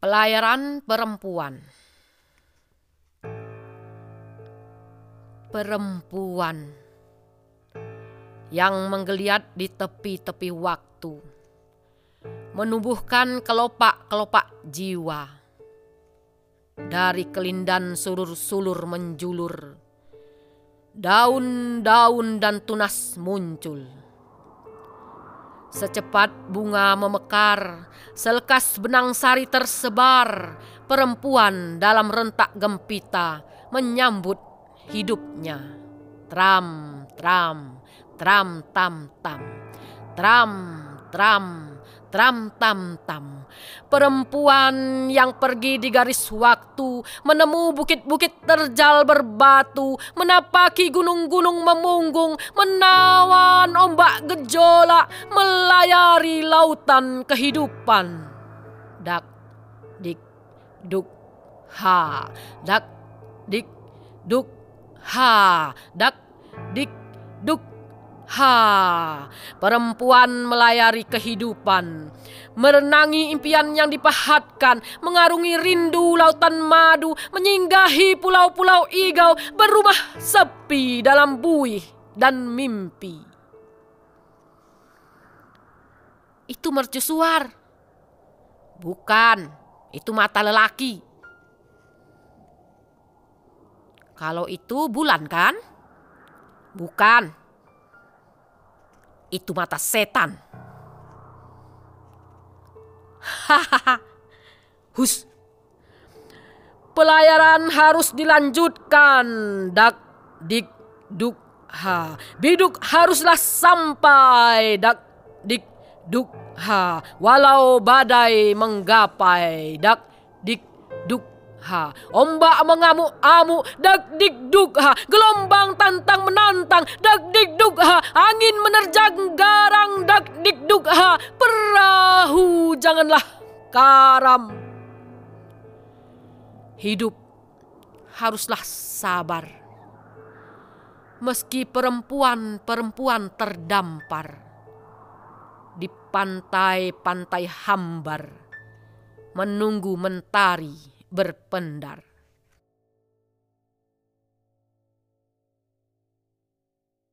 Pelayaran perempuan. Perempuan yang menggeliat di tepi-tepi waktu, menumbuhkan kelopak-kelopak jiwa. Dari kelindan sulur-sulur menjulur, daun-daun dan tunas muncul Secepat bunga memekar, selekas benang sari tersebar, perempuan dalam rentak gempita menyambut hidupnya. Tram, tram, tram, tam, tam, tram, tram, Tram tam tam. Perempuan yang pergi di garis waktu, menemu bukit-bukit terjal berbatu, menapaki gunung-gunung memunggung, menawan ombak gejolak, melayari lautan kehidupan. Dak, dik, duk, ha, dak, dik, duk, ha, dak, dik, duk, Ha, perempuan melayari kehidupan, merenangi impian yang dipahatkan, mengarungi rindu lautan madu, menyinggahi pulau-pulau igau, berumah sepi dalam buih dan mimpi. Itu mercusuar. Bukan, itu mata lelaki. Kalau itu bulan kan? Bukan itu mata setan. Hahaha. Hus. Pelayaran harus dilanjutkan. Dak, dik, duk, ha. Biduk haruslah sampai. Dak, dik, duk, ha. Walau badai menggapai. Dak, dik, ha. Ombak mengamuk-amuk, dak duk ha. Gelombang tantang menantang, dak duk ha. Angin menerjang garang, dak duk ha. Perahu janganlah karam. Hidup haruslah sabar. Meski perempuan-perempuan terdampar di pantai-pantai hambar menunggu mentari berpendar.